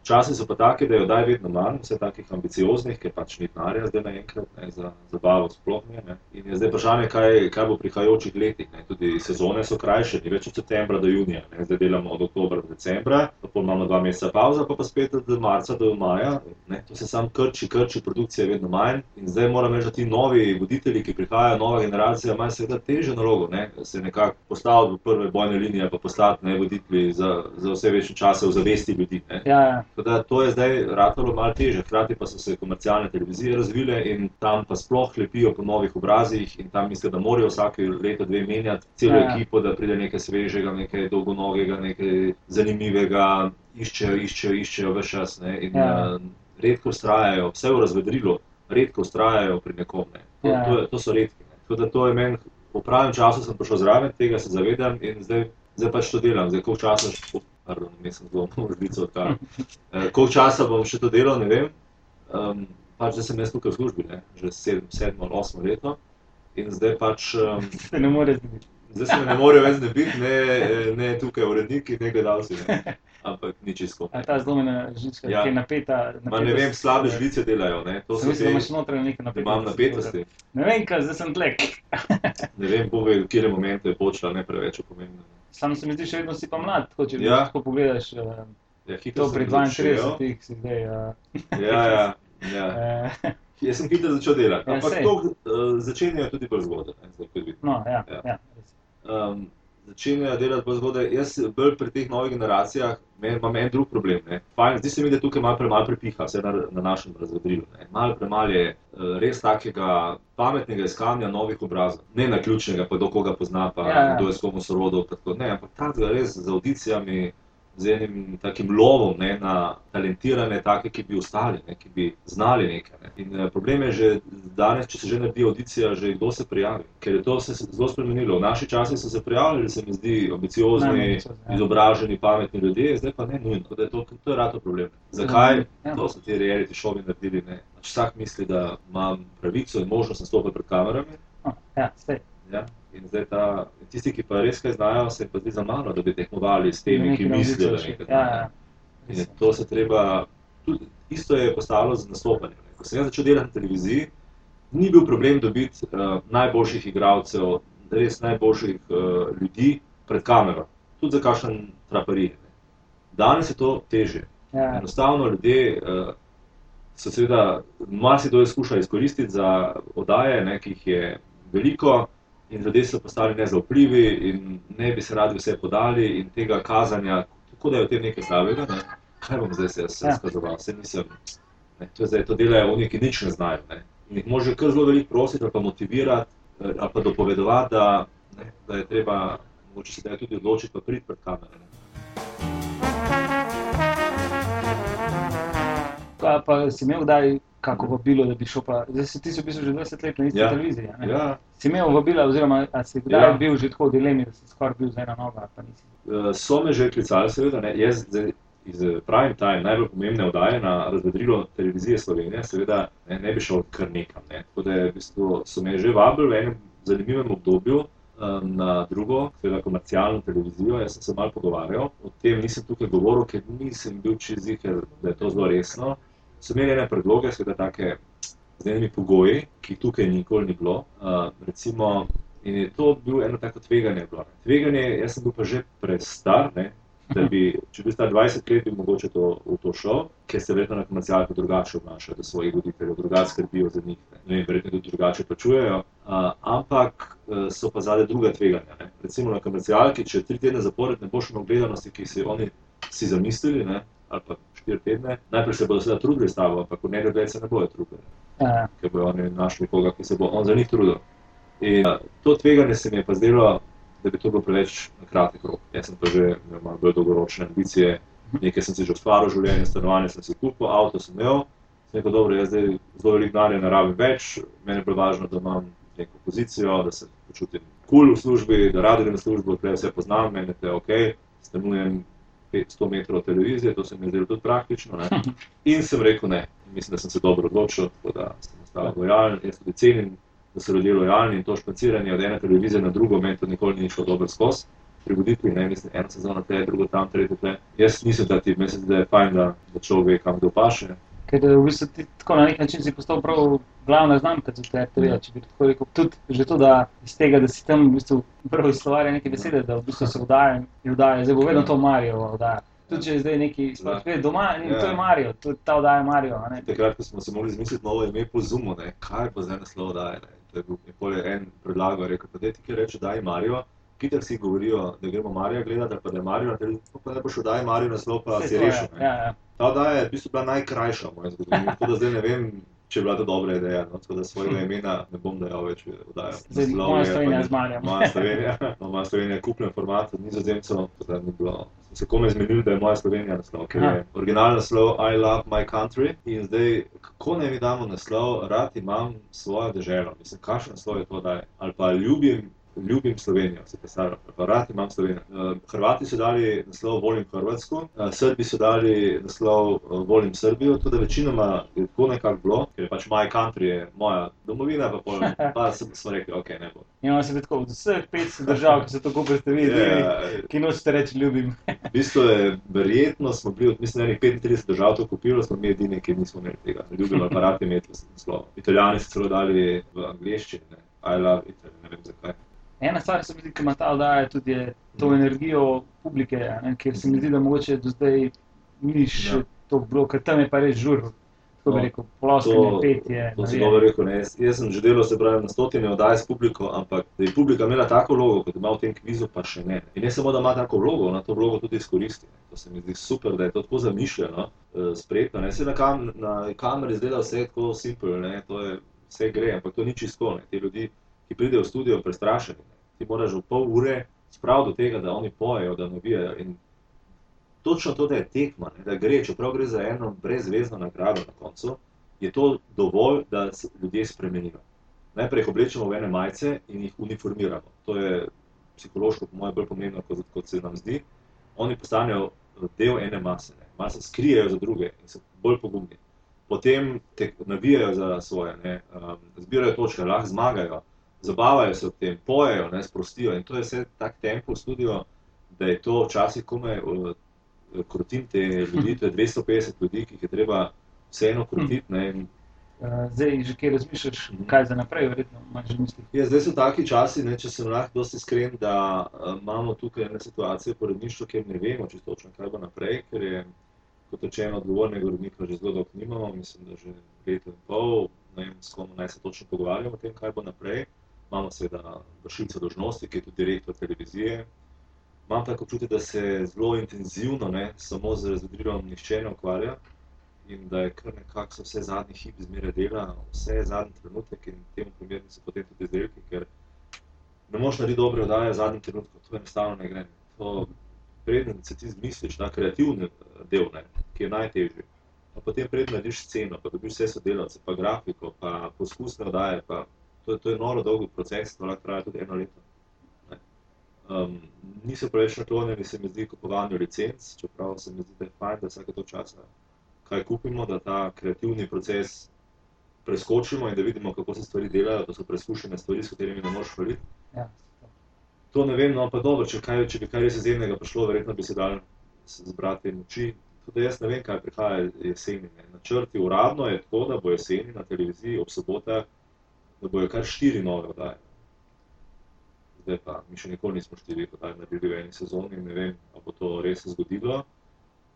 časi so pa taki, da je oddaj vedno manj, vse takih ambicioznih, ker pač ni denarja zdaj naenkrat, ne, za zabavo sploh ne. ne. In je zdaj vprašanje, kaj, kaj bo v prihajajočih letih. Ne. Tudi sezone so krajše, ni več od septembra do junija, ne. zdaj delamo od oktobra do decembra, potem imamo dva meseca pauza, pa pa spet od marca do maja. Ne. To se sam krči, krči, produkcije je vedno manj. In zdaj moram reči, da ti novi voditelji, ki prihajajo, nova generacija, imajo seveda težjo nalogo, ne. se nekako postaviti v prve bojne linije, pa postati ne voditelji za, za vse večje čase v zavesti ljudi. Ne. Ja, ja. Tako da to je zdaj ratalo malo teže, hkrati pa so se komercialne televizije razvile in tam pa sploh lepijo po novih obrazih in tam mislijo, da morajo vsake leto dve menjati celo Ja. ekipo, da pride nekaj svežega, nekaj dolgonogega, nekaj zanimivega, iščejo, iščejo, iščejo vse čas. Ne? In Ja. ja. redko ustrajajo, vse v razvedrilu, redko ustrajajo pri nekom. Ne? To, Ja. to, to so redki. Ne? Tako da to je meni, v pravem času sem prišel zraven, tega se zavedam in zdaj, zdaj pač to delam. Zdaj, koliko časa, pardon, nisem <laughs> zelo možbico odkar. Eh, Koliko časa bom še to delal, ne vem. Um, pač zdaj sem jaz tukaj v službi, ne? že sedem, sedmo ali osmo leto. In zdaj pač, um, se ne more zgoditi. zdaj se ne morejo več znebiti, ne, ne tukaj uredniki, ne gledalci, ne. <laughs> ampak ni čisto. A ta zlomljena žička, Ja. ki je napeta. Ma ne vem, slabe žlice delajo, ne. to Sem mislil, da imaš notranje neke napetosti. imam napetosti. Ne vem, kaj, zdaj sem tlek. Ne vem, bo v katerem momentu je počela, ne preveč pomembno. Samo se mi zdi, še vedno si pa mlad, tako če Ja. tako pogledaš. Uh, Ja, to pri začel. 32 si zdaj. Uh, Ja, ja, ja. uh, <laughs> Jaz sem hitro začel delati, Ja, ampak sej. to uh, začenjajo tudi bolj zgodaj. no, ja, Ja. ja. um, začenjajo delati bolj zgodaj. Jaz bolj pri teh novih generacijah me- imam en drug problem. ne. Fajn, zdi se mi, da tukaj malo premalo prepiha, vse na, na našem razvedrilu. ne. Malo premalo je uh, res takega pametnega iskanja novih obrazov. Ne na ključnega, pa do koga pozna, pa Ja, ja. kdo je s komu sorodov. Ne, ampak takega res z audicijami. Z enim takim lovom ne, na talentirane, take, ki bi ostali, ne, ki bi znali nekaj. Ne. In eh, problem je že danes, če se že naredi audicija, že kdo se prijavi. Ker je to se zelo spremenilo. V naši časi so se prijavljali, se mi zdi, ambiciozni, Najambiciozni, ja. izobraženi, pametni ljudje, zdaj pa ne nujno. Da je To, to je rato problem. Zakaj? Ja. To so ti reality šovi naredili. Ne. Pač vsak misli, da imam pravico in možnost nastopati pred kamerami. Oh, ja. Ja? In zdaj ta, tisti, ki pa res kaj znajo, se pa zdi za malo, da bi tekmovali s temi, ki mislijo, da nekaj Ja, znajo. ja. In je to se treba, tudi, isto je postalo z nastopanjem. Ko sem jaz začel delati na televiziji, ni bil problem dobiti uh, najboljših igralcev, res najboljših uh, ljudi pred kamero, tudi za kakšen traparij. ne. Danes je to teže. Ja, Enostavno ljudje uh, so seveda marsikdo skuša izkoristiti za oddaje, ne, ki jih je veliko, in ljudje so postali nezaupljivi in ne bi se radi vse podali in tega kazanja, tako da je v tem nekaj slabega. Ne. Kaj bom zdaj se jaz Ja. skazoval? Se nisem. Ne, to, zdaj, to delajo oni, ki nič ne znajo. Ne. In jih može kar zelo veliko prositi ali pa motivirati eh, ali pa dopovedovati, da, ne, da je treba mogoče se da tudi odločiti pa priti pred kamere. Ne. Pa, pa si imel kdaj kako vabilo, da bi šel pa, zdaj si ti v bistvu že 20 let na isti Ja. televiziji. Ja, Si imel vabila, oziroma si kdaj Ja. bil že tako v dilemi, da si skoraj bil z ena ali pa nisi. Eh, So me že klicali, seveda, ne. jaz zdaj iz eh, prime time, najbolj pomembne oddaje na razvedrilo televizije Slovenije, seveda ne, ne bi šel kar nekam. Ne. Tako da v bistvu, so me že vabili v enem zanimivem obdobju eh, na drugo, seveda komercialno televizijo. Jaz sem se malo pogovarjal, o tem nisem tukaj govoril, ker nisem bil čez ker da je to zelo resno. So imeli ene predloge, seveda take z enimi pogoji, ki jih tukaj nikoli ni bilo. Uh, recimo, in je to bil eno tako tveganje. Bilo, ne. tveganje, jaz sem bil pa že prestar, ne, da bi, <laughs> če bi star 20 let, bi mogoče to, v to šel, ker se verjetno na komercialku drugače obnašajo do svojih voditeljev, drugače skrbijo za njih. Ne, ne vem, verjetno tudi drugače plačujejo. Uh, ampak uh, so pa zadaj druga tveganja. Ne. Recimo na komercialki, če tri tedne zapored ne boš imel gledanosti, ki si oni si zamislili, ne, ali pa štiri tedne, najprej se bodo seveda trudili s tabo, ampak v nedogled se ne bojo trudili Ja, ker bodo oni našli koga, ki se bo on za njih trudil. In uh, to tveganje se mi je pa zdelo, da bi to bilo preveč na kratek rok. Jaz sem pa že imel bolj dolgoročne ambicije nekaj sem si že ustvaril, življenje, stanovanje sem si kupil, avto sem imel. Sem rekel, dobro, jaz zdaj zelo veliko denarja ne rabim več, meni je bolj važno, da imam neko pozicijo, da se počutim kul cool v službi, da radi grem v službo, da vse poznam, meni je ok, stanujem 100 metrov televizije, to se mi je zdelo tudi praktično. Ne? In sem rekel ne, mislim, da sem se dobro odločil, da sem ostal lojalen, jaz tudi cenim, da so ljudje lojalni in to špaciranje od ene televizije na drugo, meni to nikoli ni šlo dobro skozi. Pri voditvi, ne mislim, ena sezona te, druga tam, tretja te. Jaz nisem ta tip, mislim, da je fajn, da, da človek ve, kam kdo paše. Ker v bistvu ti tako na nek način si postal prav glavna znamka za te RTV, če bi tako rekel. Tudi že to, da iz tega, da si tam v bistvu prvo izstvarja neke besede, da v bistvu se vdaja in vdaja. Zdaj bo vedno to Marijo vdaja. Tudi če je zdaj neki sploh ve, doma, in to je Marijo, tudi ta vdaja Marijo. a ne. Takrat, ko smo se mogli izmisliti novo ime po Zumu, ne, kaj bo zdaj naslov daje. Ne. To je bil en predlagal, rekel, pa dajte, ki reče, daj Marijo. Kitar si govorijo, da gremo Marijo gledati, pa da je Marijo pa ne boš daj Marijo naslov, pa Saj si je, rešil. ne. Ja, ja. Ta oddaja je v bistvu bila najkrajša v mojem zgodovini, tako da zdaj ne vem, če je bila to dobra ideja. No? Tako da svojega imena ne bom dajal več v oddajo. Zdaj, moja Slovenija ni- z Marijem. Moja Slovenija, no, moja Slovenija je kupljen format od nizozemcev, da ni bilo. Sem se komaj zmenil, da je moja Slovenija naslov, ker je Aha. originalni naslov I love my country. In zdaj, kako naj mi damo naslov, rad imam svojo državo. Mislim, kakšen naslov je to, da je. Ali pa ljubim. Ljubim Slovenijo, se pisalo, rad imam Slovenijo. Eh, Hrvati so dali naslov Volim Hrvatsko, eh, Srbi so dali naslov eh, Volim Srbijo, tudi večinoma je tako nekako bilo, ker je pač my country, je moja domovina, pa, pol, <laughs> pa sem- smo rekli, ok, ne bo. Imamo se tako od vseh 500 držav, ki so tako predstavili, Ja, ki nočete reči ljubim. V bistvu je verjetno, smo bili, od- mislim, da je 35 držav to kupilo, smo mi edini, ki nismo imeli tega. Ne ljubimo aparati imeti naslov. Italijani so celo dali v angleščini, ne. I love Italy, zakaj. Ena stvar, ki se mi zdi, ki ima ta oddaja, tudi je to energijo publike, ne, ker se mi zdi, da mogoče do zdaj ni še Ja. to bilo, ker tam je pa res žur. Tako bi No, rekel, ploskanje, petje. To si dobro rekel. Ne. Jaz, jaz sem že delal, se pravi, na stotine oddaj s publiko, ampak da je publika imela tako vlogo, kot ima v tem kvizu, pa še ne. In ne samo, da ima tako vlogo, na to vlogo tudi izkoristi. To se mi zdi super, da je to tako zamišljeno, eh, spretno. Ne. Se na, kam, na kameri izgleda vse tako simpel, ne. to je vse gre, ampak to ni čisto. Ne. Ti ljudi, ki pridejo v studio, prestrašeni. Ti moraš v pol ure spraviti do tega, da oni pojejo, da navijajo. In točno to, da je tekma, ne, da gre, čeprav gre za eno brezvezno nagrado na koncu, je to dovolj, da se ljudje spremenijo. Najprej jih oblečemo v ene majice in jih uniformiramo. To je psihološko, po mojem, bolj pomembno, kot, kot se nam zdi. Oni postanejo del ene mase, ne. mase skrijejo za druge in so bolj pogumni. Potem te navijajo za svoje, ne. um, zbirajo točke, lahko zmagajo, zabavajo se ob tem, pojejo, ne, sprostijo. In to je vse tak tempo v studiu, da je to včasih komaj krotim te ljudi, to je 250 ljudi, ki jih je treba vseeno krotiti. Ne, Eh, Zdaj že kaj razmišljaš, kaj za naprej, verjetno imaš že misli. Ja, zdaj so taki časi, ne, če sem lahko dosti iskren, da uh, imamo tukaj ene situacije v porodništvu, kjer ne vemo čisto točno, kaj bo naprej, ker je, kot rečeno, odgovornega urednika že zelo dolgo nimamo, mislim, da že leto in pol, ne vem, s kom naj se točno pogovarjamo o tem, kaj bo naprej. Imamo seveda vršilca dožnosti, ki je tudi direktor televizije. Imam tako občutek, da se zelo intenzivno, ne, samo z razvedrilom nihče ne ukvarja in da je kar nekako se vse zadnji hip zmeraj dela, vse zadnji trenutek in temu primerni so potem tudi izdelki, ker ne moš narediti dobre oddaje v zadnjem trenutku, to enostavno ne gre. To, preden se ti zmisliš, ta kreativni eh, del, ne, ki je najtežji. Pa potem preden narediš sceno, pa dobiš vse sodelavce, pa grafiko, pa poskusne oddaje, pa to, je- to je noro dolg proces, to lahko traja tudi eno leto. ne. Um, niso preveč naklonjeni, se mi zdi, kupovanju licenc, čeprav se mi zdi, da je fajn, da vsake to časa kaj kupimo, da ta kreativni proces preskočimo in da vidimo, kako se stvari delajo. To so preizkušene stvari, s katerimi ne moreš hvaliti. Ja. To ne vem, no pa dobro, če, kaj, če bi kaj res izjemnega prišlo, verjetno bi se dal zbrati moči. Tudi jaz ne vem, kaj prihaja jeseni. Ne. Načrti uradno je tako, da bo jeseni na televiziji ob sobotah, da bojo kar štiri nove oddaje. Zdaj pa mi še nikoli nismo štiri oddaj naredili v eni sezoni, ne vem, ali bo to res zgodilo.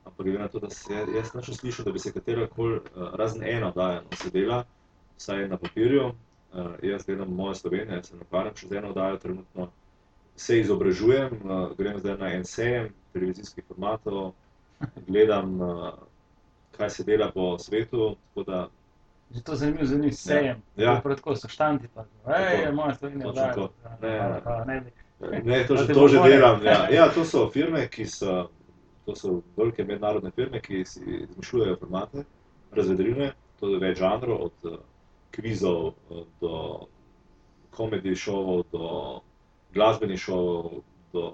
Ampak glede na to, da se jaz nisem slišal, da bi se katera koli, razen ena oddaja, no, sedela, vsaj na papirju. Uh, jaz gledam mojo Slovenijo, jaz se ne ukvarjam še z eno oddajo trenutno. Se izobražujem, uh, grem zdaj na en sejem televizijskih formatov, gledam, uh, kaj se dela po svetu. Tako da Že to zanimivo, zanimivo, sejem. Ja. Prav tako so štanti, pa Tako. moja Slovenija, Točno da, to. Ne, ne. Ne, to, že, to že delam. Ja. ja, to so firme, ki so To so velike mednarodne firme, ki si izmišljujejo formate, razvedrine, to je več žanrov, od uh, kvizov uh, do komedij šovov, do glasbenih šovov, do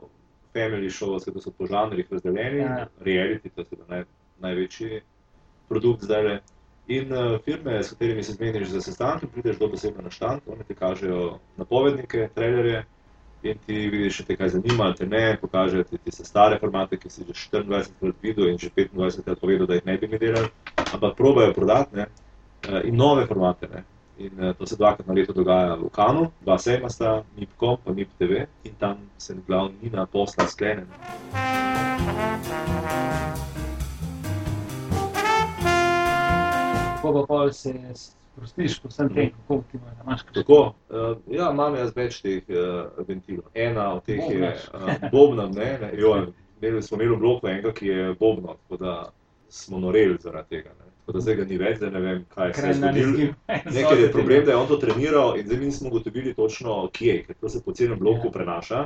family šovov, to so po žanrih razdeljeni, Ja. reality, to je naj, največji produkt zdaj. In uh, firme, s katerimi se zmeniš za sestanke, prideš dobesedno na štand, oni ti kažejo napovednike, trailerje in ti vidiš, če te kaj zanima ali te ne, pokažejo ti tiste stare formate, ki si že 24 krat videl in že 25 krat povedal, da jih ne bi mi delali, ampak probajo prodati ne, eh, in nove formate. Ne. In uh, to se dvakrat na leto dogaja v Kanu, dva sejma sta, MIP.com pa MIP TV in tam se glavnina posla sklene. Ne. Ko pa pol se sprostiš po vsem tem, kako ti imaš, imaš kakšen- Tako, uh, ja, imam jaz več teh uh, ventilov. Ena od teh je Bobnaš. uh, Bobna, ne, ne, joj, imeli smo imeli v bloku enega, ki je Bobno, tako da smo noreli zaradi tega. Ne. Tako da zdaj ga ni več, da ne vem, kaj se je zgodilo. Nekaj je problem, da je on to treniral in zdaj mi nismo ugotovili točno, kje, ker to se po celem bloku Ja. prenaša.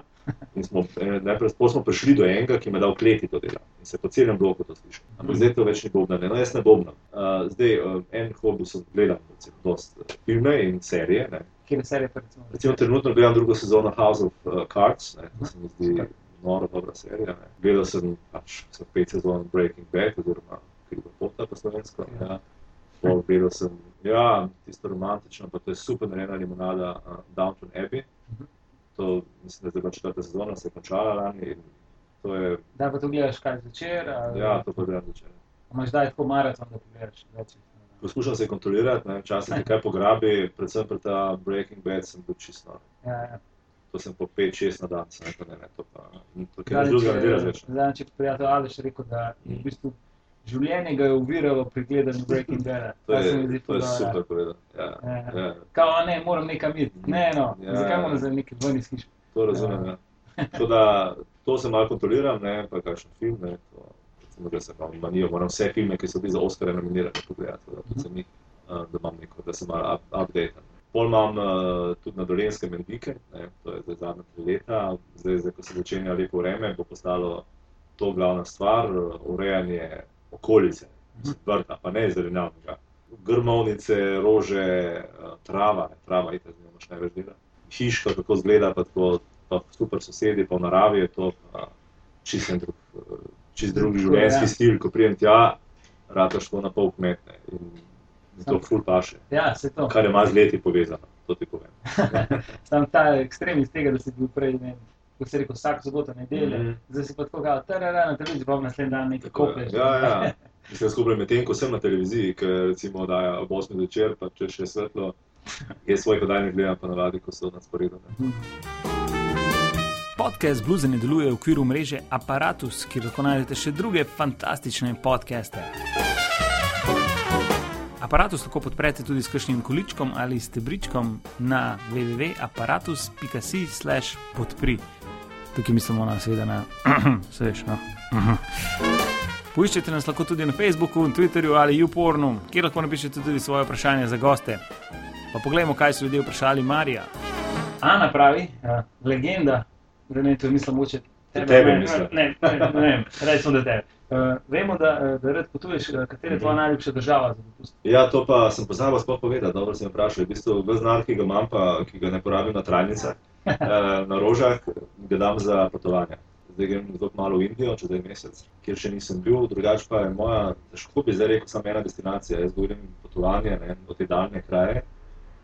In smo, eh, najprej smo prišli do enega, ki mi je dal kleti to dela in se po celem bloku to sliši. Ampak Mhm. zdaj to več ni bobnanje, no jaz ne bobnam. Uh, zdaj uh, en hobi sem gledal, recimo, dost filme in serije. Ne. Kjer serije pa recimo? Recimo trenutno gledam drugo sezono House of uh, Cards, ne, to se mi zdi noro dobra serija. Ne. Gledal sem pač sem pet sezon Breaking Bad oziroma Kriva pota po slovensko. Ja. Ja. Gledal sem, ja, tisto romantično, pa to je super narejena limonada uh, Downton Abbey. Mhm. To mislim, da je zdaj bila četrta sezona, se je končala lani to je, Da pa to gledaš kaj zvečer, ali ja, to pa gledam začel. imaš zdaj tako maraton, da pogledaš več. Poskušam se kontrolirati, ne, včasih ti kaj pograbi, predvsem pri ta Breaking Bad sem bil čisto. nor. Ja, ja. To sem po 5-6 na dan, sem rekel, ne, ne, to pa, to kaj drugega ne delaš več. ne. Zadnjič je prijatelj Aleš rekel, da je v bistvu življenje ga je uviralo pri gledanju Breaking <laughs> Bada. To je, zdi to je super povedal. Ja, Ja. ja, Kao, ne, moram nekam iti. Ne, no, Ja. zakaj moram za neki ven iz hiše? to razumem. Ja. Tako da to se malo kontroliram, ne, pa kakšen film, ne, to, recimo, da se imam manijo, moram vse filme, ki so bili za Oscare nominirani, pogledati, da, predvsem jih, uh, da imam neko, da se malo up, update. Pol imam uh, tudi na Dolenskem en vikend, ne, to je zdaj zadnja tri leta, zdaj, zdaj, ko se začenja lepo vreme, bo postalo to glavna stvar, urejanje okolice, vrta, pa ne zelenjavnega. Grmovnice, rože, uh, trava, ne, trava, itak, z njo imaš največ dela. Hiška, kako izgleda, pa tako pa super sosedi, pa v naravi je to čist en drug, eh, čist drug Tako, življenjski ja. stil, ko prijem tja, rataš to na pol kmetne in to ful paše. Ja, se to. Kar ima z leti povezano, to ti povem. <laughs> Sam ta ekstrem iz tega, da si bil prej, ne, vem, kot se rekel, vsak soboto nedelje, Mhm. zdaj si pa tako kao, tarara na televiziji, pa naslednji dan nekaj je. koplješ. Ja, ja. Mislim, skupaj medtem, ko sem na televiziji, ker recimo dajo ob 8 zvečer, pa če še je svetlo, jaz svoj podajnik gledam pa navadi, ko so na sporedu. ne. Podcast Bluzen deluje v okviru mreže Apparatus, kjer lahko najdete še druge fantastične podcaste. Apparatus lahko podprete tudi s kakšnim količkom ali stebričkom na www.apparatus.si/slash podpri. Tukaj mislimo na, seveda, na, <clears throat> se veš, no. Poiščete nas lahko tudi na Facebooku, Twitterju ali YouPornu, kjer lahko napišete tudi svoje vprašanje za goste. Pa poglejmo, kaj so ljudje vprašali Marija. Ana pravi, ja, legenda, da ne to mislim moče. Tebe ne, mislim. Ne, ne, ne, ne recimo da tebe. Uh, vemo, da, eh, da rad potuješ, eh, katera je tvoja najljubša država za dopust. Ja, to pa sem pozabil sploh povedati, dobro sem vprašal. V bistvu, ves denar, ki ga imam, pa ki ga ne porabim na trajnicah, <laughs> eh, na rožah, ga dam za potovanja. Zdaj grem zelo malo v Indijo, čez en mesec, kjer še nisem bil, drugače pa je moja, težko bi zdaj rekel, samo ena destinacija. Jaz govorim potovanje ne, v te daljne kraje.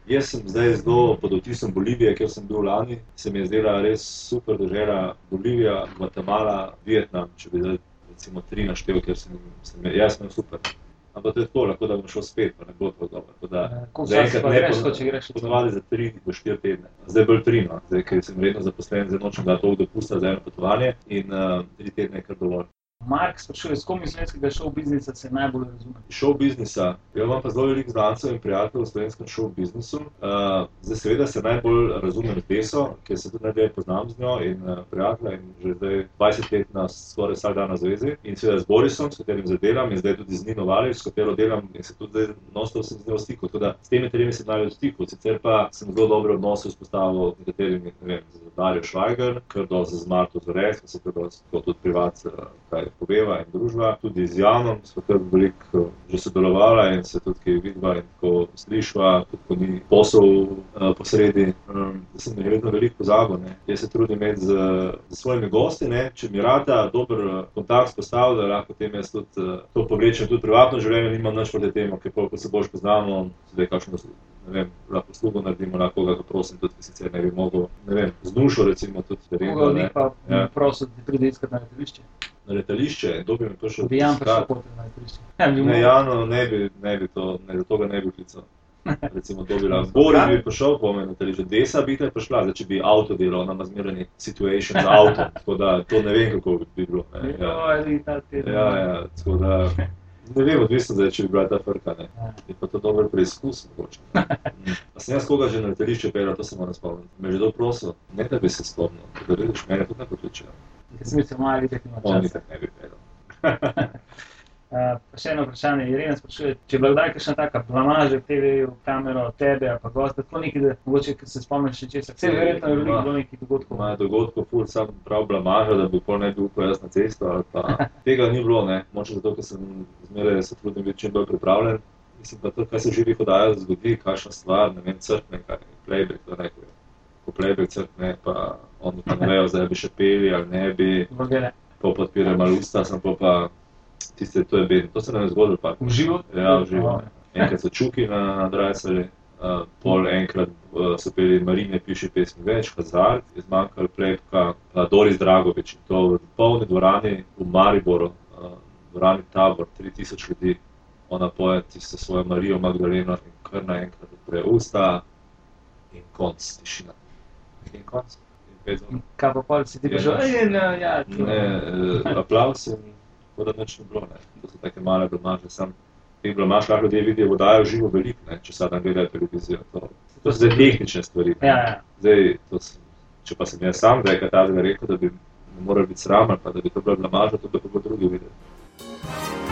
Jaz sem zdaj zelo pod vtisom Bolivije, kjer sem bil lani. Se mi je zdela res super država Bolivija, Gvatemala, Vietnam, če bi zdaj recimo tri naštel, ker sem, sem jaz imel super. Ampak to je tako, lahko da bom šel spet, pa ne bo to dobro. Tako da, zaenkrat časa pa ne greš, to, če greš? Ponovadi za tri do štiri tedne, zdaj bolj tri, no. zdaj, ker sem redno zaposlen, zdaj nočem dati toliko dopusta za eno potovanje in uh, tri tedne je kar dovolj. Mark sprašuje, s kom iz slovenskega šov biznisa se najbolj razume. Šov biznisa. Jaz imam pa zelo veliko znancev in prijateljev v slovenskem šov biznisu. Uh, zdaj, seveda, se najbolj razumem z Deso, ker se tudi najbolj poznam z njo in uh, prijatelja in že zdaj 20 let na skoraj vsak dan na zvezi. In seveda z Borisom, s katerim zdaj delam in zdaj tudi z Nino Valič, s katero delam in se tudi nostal sem z njo v stiku. Tako da s temi tremi sem najbolj v stiku. Sicer pa sem zelo dobre odnose vzpostavil z nekaterimi, ne vem, z Darjo Švajger, kar dosti z Marto Zorec, se tudi privat, uh, kaj poveva in družba. Tudi z javnom smo kar veliko eh, že sodelovala in se tudi kaj vidva in ko slišva, tudi ko ni posel uh, posredi. Um, sem vedno veliko pozabil. Ne. Jaz se trudim imeti z, z svojimi gosti, ne. če mi rada dober kontakt spostavlja, lahko tem jaz tudi uh, to povlečem tudi privatno življenje, nimam nič proti temu, ker ko se boš poznamo, zdaj kakšno vem, lahko slugo naredimo, lahko ga prosim, tudi sicer ne bi mogel, ne vem, z dušo recimo tudi verjetno. Mogoče ne pa ja. prosim, da pride iskati na letališče. Na letališče, kdo bi mi prišel? Bi Jan prišel potem na letališče. Ja, ne, Jano, ne bi, ne bi to, ne, zato ga ne bi klical. <laughs> Recimo, to bi lahko. Boris bi prišel po meni na letališče, desa bi te prišla, zdaj če bi avto delal, nam zmerani situation z avtom, tako da to ne vem, kako bi bilo. Ne, ja. ja, ja, tako da. <laughs> Ne vem, odvisno je, če bi bila ta frka. Ne. Je pa to dober preizkus. <laughs> A sem jaz koga že na letališču pel, to se moram spomniti. Me že dobro prosil, ne da bi se spomnil, da vidiš, mene tudi ne pokličejo. Jaz sem mislil, malo. On nikak ne bi pel. <laughs> Uh, še eno vprašanje, Irina sprašuje, če je bila kdaj kakšna taka blamaža v TV-ju, kamero, tebe, pa gosta, tako nekaj, da mogoče, se spomniš še česa. Vse verjetno je veliko bilo nekih dogodkov. Ima dogodkov, ful, sam prav blamaža, da bi pol ne bil upal jaz na cesto, ali pa <laughs> tega ni bilo, ne. Moče zato, ker sem zmeraj se trudim biti čim bolj pripravljen. Mislim pa to, kaj se v živih oddajah zgodi, kakšna stvar, ne vem, crkne, kaj, playback, to nekaj. Ko playback crkne, pa oni pa ne vejo, zdaj bi še peli ali ne bi. Vogele. Pa podpira malo usta, sem pa pa tiste, to je bedno. To se nam je zgodilo. Pa. V živo? Ja, v živo. Enkrat so čuki na, na Drajsali, uh, pol enkrat uh, so peli Marine, piše pesmi več, Hazard, je zmanjkal plepka, uh, Doris Dragovič. To v polni dvorani v Mariboru, uh, dvorani Tabor, 3000 ljudi, ona poje tisto svojo Marijo Magdaleno in kar naenkrat odpre usta in konc, tišina. In konc. Kaj pa pol si ti prišel? Ja, ne, uh, aplaus in tako da nič ni bilo. Ne. To so take male blamaže. Sam teh blamaž, kar ljudje vidijo, vodajo živo veliko, ne, če sedaj gledajo televizijo. To, to so zdaj tehnične stvari. Ja, ja. Zdaj, to, če pa sem jaz sam, da je kaj takega rekel, da bi morali biti sram, pa da bi to bila blamaža, to bi pa drugi videli.